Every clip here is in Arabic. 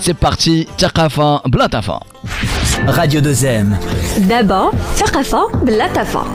C'est parti, ثقافة بلا تفا. Radio 2M. دابا ثقافة بلا تفا.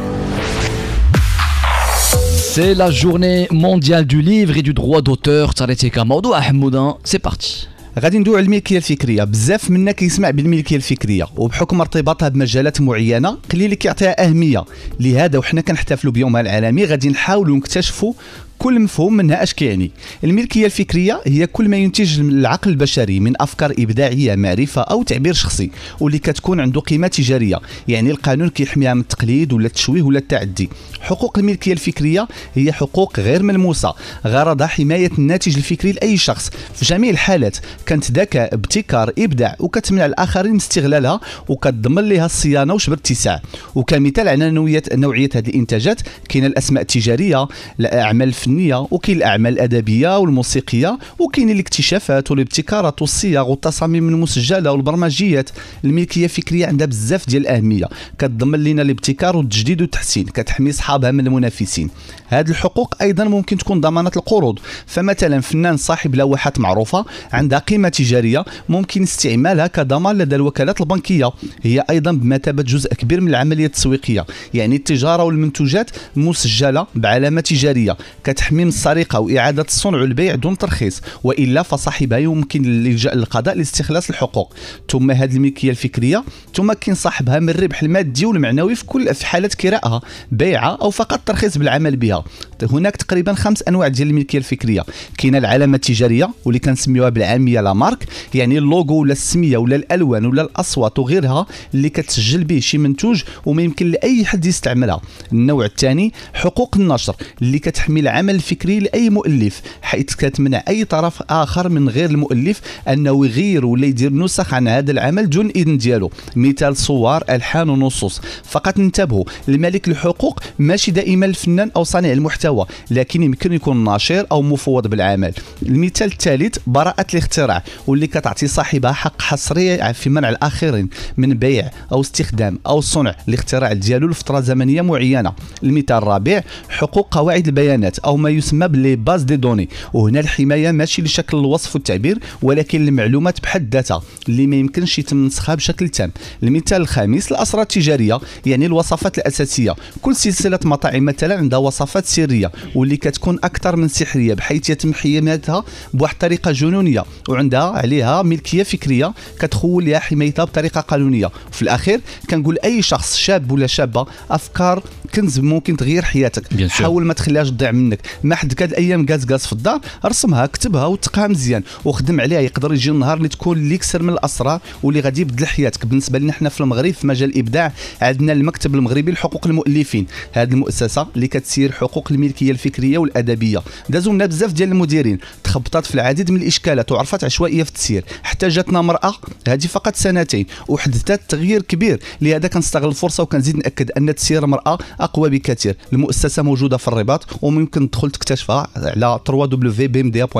C'est la journée mondiale du livre et du droit d'auteur. تريتيكا موضوع حمودة. C'est parti. غادي ندوي على الملكيه الفكريه بزاف منا كيسمع بالملكيه الفكريه وبحكم ارتباطها بمجالات معينه قليل اللي كيعطيها اهميه لهذا وحنا كنحتفلوا بيومها العالمي غادي نحاولوا نكتشفوا كل مفهوم منها اش كيعني الملكية الفكرية هي كل ما ينتج العقل البشري من أفكار إبداعية معرفة أو تعبير شخصي واللي كتكون عنده قيمة تجارية. يعني القانون كيحميها من التقليد ولا التشويه ولا التعدي. حقوق الملكية الفكرية هي حقوق غير ملموسة غرضها حماية الناتج الفكري لأي شخص. في جميع الحالات كانت ذكاء ابتكار إبداع وكتمنع الآخرين استغلالها وكتضمن لها الصيانة وشبر اتساع. وكمثال على نوعيه هذه الإنتاجات كاين الأسماء التجارية الأعمال الفنية وكاين الأعمال الأدبية والموسيقية وكاين الاكتشافات والابتكارات والصياغ والتصاميم المسجلة والبرمجيات. الملكية الفكريه عندها بزاف ديال الأهمية. كتضمن لنا الابتكار والتجديد والتحسين كتحمي صحابها من المنافسين. هذه الحقوق أيضا ممكن تكون ضمانات القروض. فمثلا فنان صاحب لوحات معروفة عندها قيمة تجارية ممكن استعمالها كضمان لدى الوكالات البنكية. هي أيضا بمثابة جزء كبير من العملية التسويقية يعني التجارة والمنتوجات مسجلة بعلامة تجارية. كتحمي من السرقة وإعادة الصنع والبيع دون ترخيص وإلا فصاحبها يمكن اللجاء للقضاء لاستخلاص الحقوق. ثم هذه الملكية الفكرية تمكن صاحبها من الربح المادي والمعنوي في كل في حالة كرائها بيعها أو فقط ترخيص بالعمل بها. هناك تقريبا خمس أنواع ديال الملكية الفكرية. كاينة العلامة التجارية واللي كنسميوها بالعامية لا مارك يعني اللوغو ولا السمية ولا الألوان ولا الأصوات وغيرها اللي كتسجل به شي منتوج وما يمكن لأي حد يستعملها. النوع الثاني حقوق النشر اللي كتحمي العمل الفكري لأي مؤلف حيث كتمنع أي طرف آخر من غير المؤلف أنه يغير ولا يدير نسخ عن هذا العمل دون اذن ديالو. مثال صور ألحان ونصوص فقط انتبهوا المالك الحقوق ماشي دائما الفنان أو صانع المحتوى لكن يمكن يكون ناشر أو مفوض بالعمل. المثال الثالث براءة الاختراع واللي كتعطي صاحبها حق حصري في منع الآخرين من بيع أو استخدام أو صنع الاختراع ديالو لفترة زمنية معينة. المثال الرابع حقوق قواعد البيانات أو ما يسمى بلي باز دي دوني. وهنا الحماية ماشي لشكل الوصف والتعبير ولكن المعلومات بحد ذاتها اللي ما يمكنش يتم نسخها بشكل تام. المثال الخامس الاسرار التجارية يعني الوصفات الأساسية. كل سلسلة مطاعم مثلا عندها وصفات سرية واللي كتكون أكثر من سحرية بحيث يتم حمايتها بواحد الطريقة جنونية وعندها عليها ملكية فكرية كتخول لها حمايتها بطريقة قانونية. في الأخير كنقول أي شخص شاب ولا شابة أفكار كنز ممكن تغير حياتك. حاول ما تخليهاش تضيع منك. ما حد كاد أيام جاز جاز في الدار رسمها كتبها وتقها مزيان. وخدم عليها يقدر يجي النهار اللي تكون ليك سر من الاسرار واللي غادي يبدل حياتك. بالنسبة لنا حنا في المغرب في مجال الإبداع عندنا المكتب المغربي لحقوق المؤلفين. هذه المؤسسة اللي كتسير حقوق الملكية الفكرية والأدبية. دازوا لنا بزاف ديال المديرين. تخبطات في العديد من الإشكالات وعرفت عشوائية في التسيير. حتى جاتنا مرأة هذه فقط سنتين. وحدثت تغيير كبير. لهذا كنستغل الفرصة وكنزيد نأكد أن تسيير المراه أقوى بكثير. المؤسسة موجودة في الرباط وممكن تدخل تكتشفها على www.bmda.com